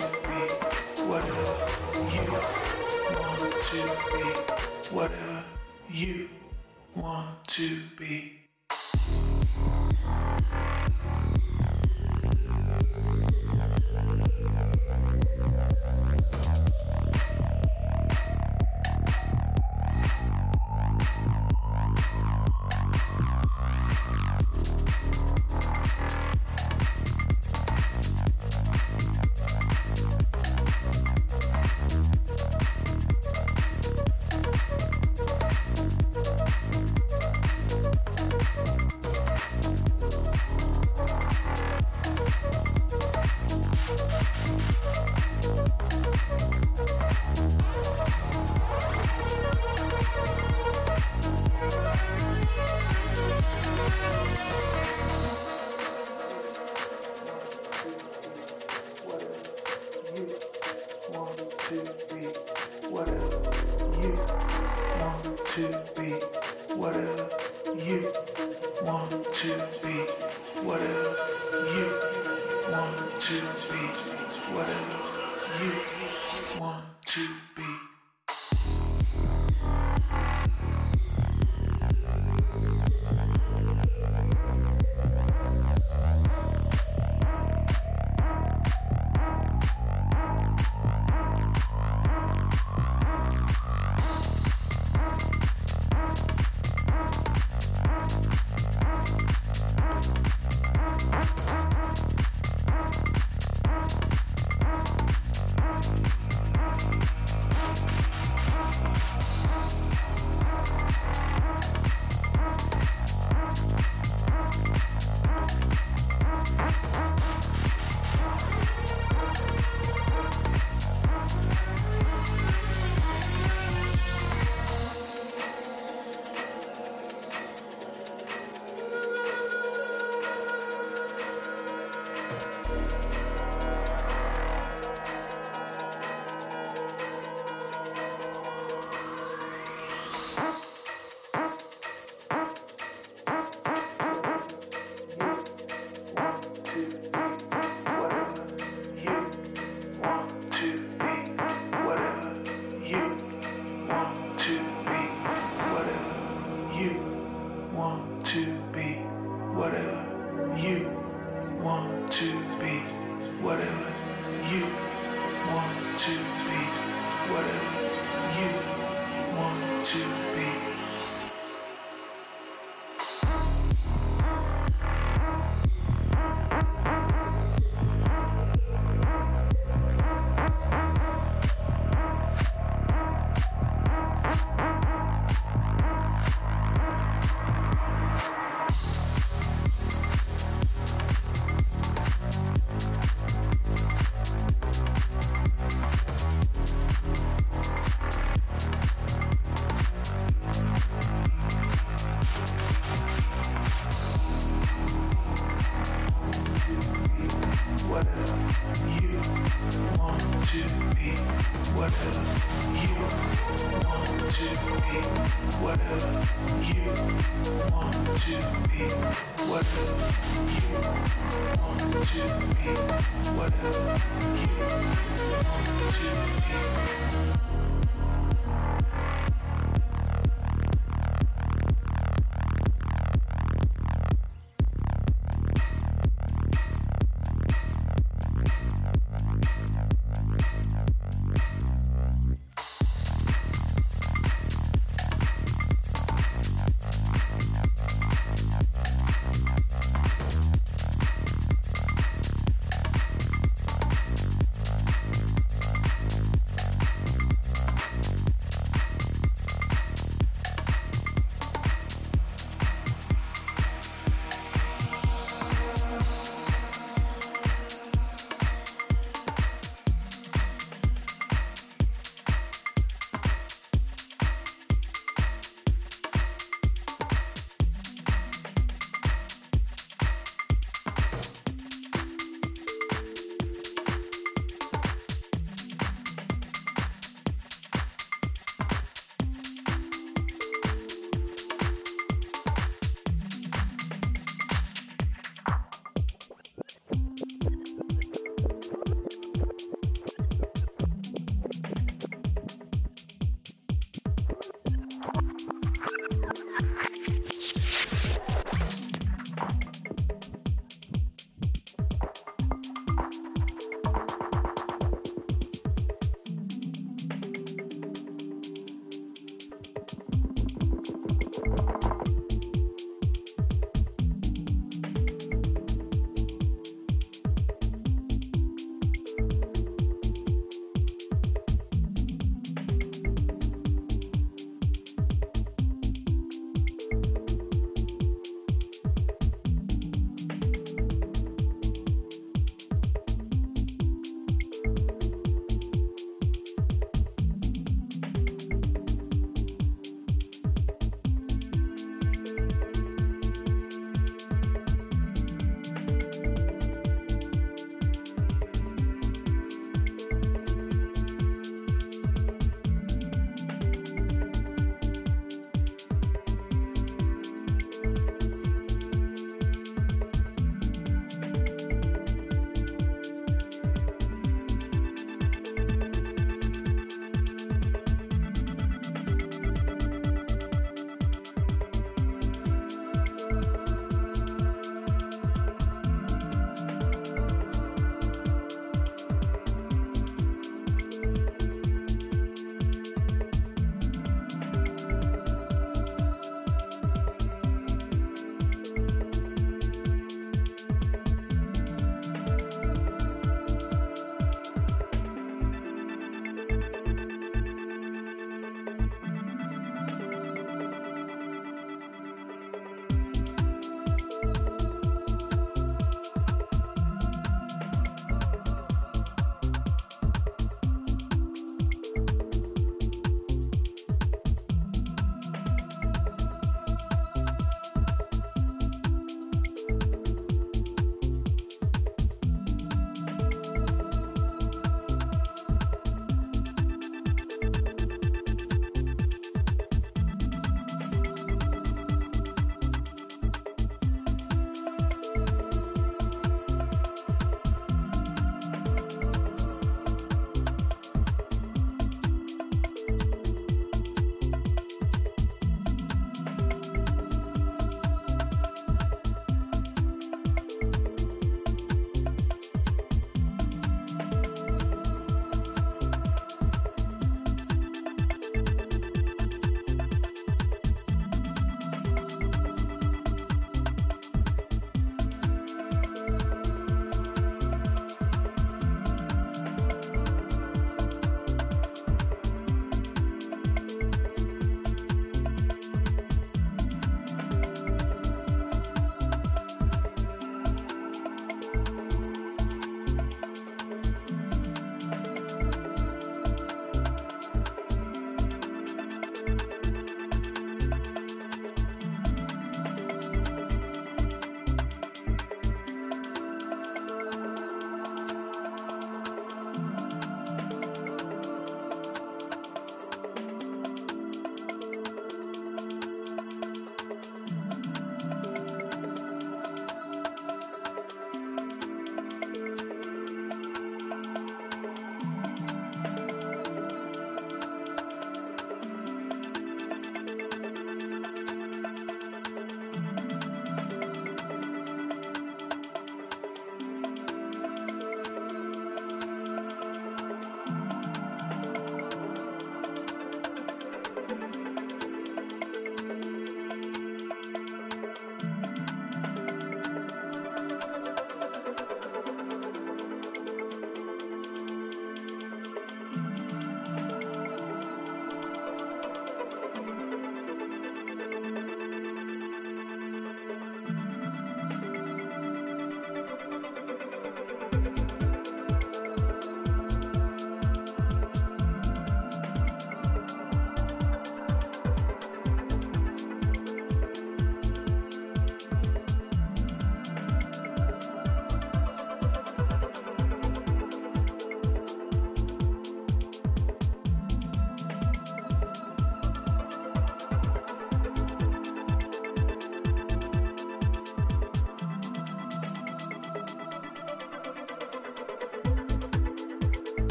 to be, whatever you want to be, whatever you want to be.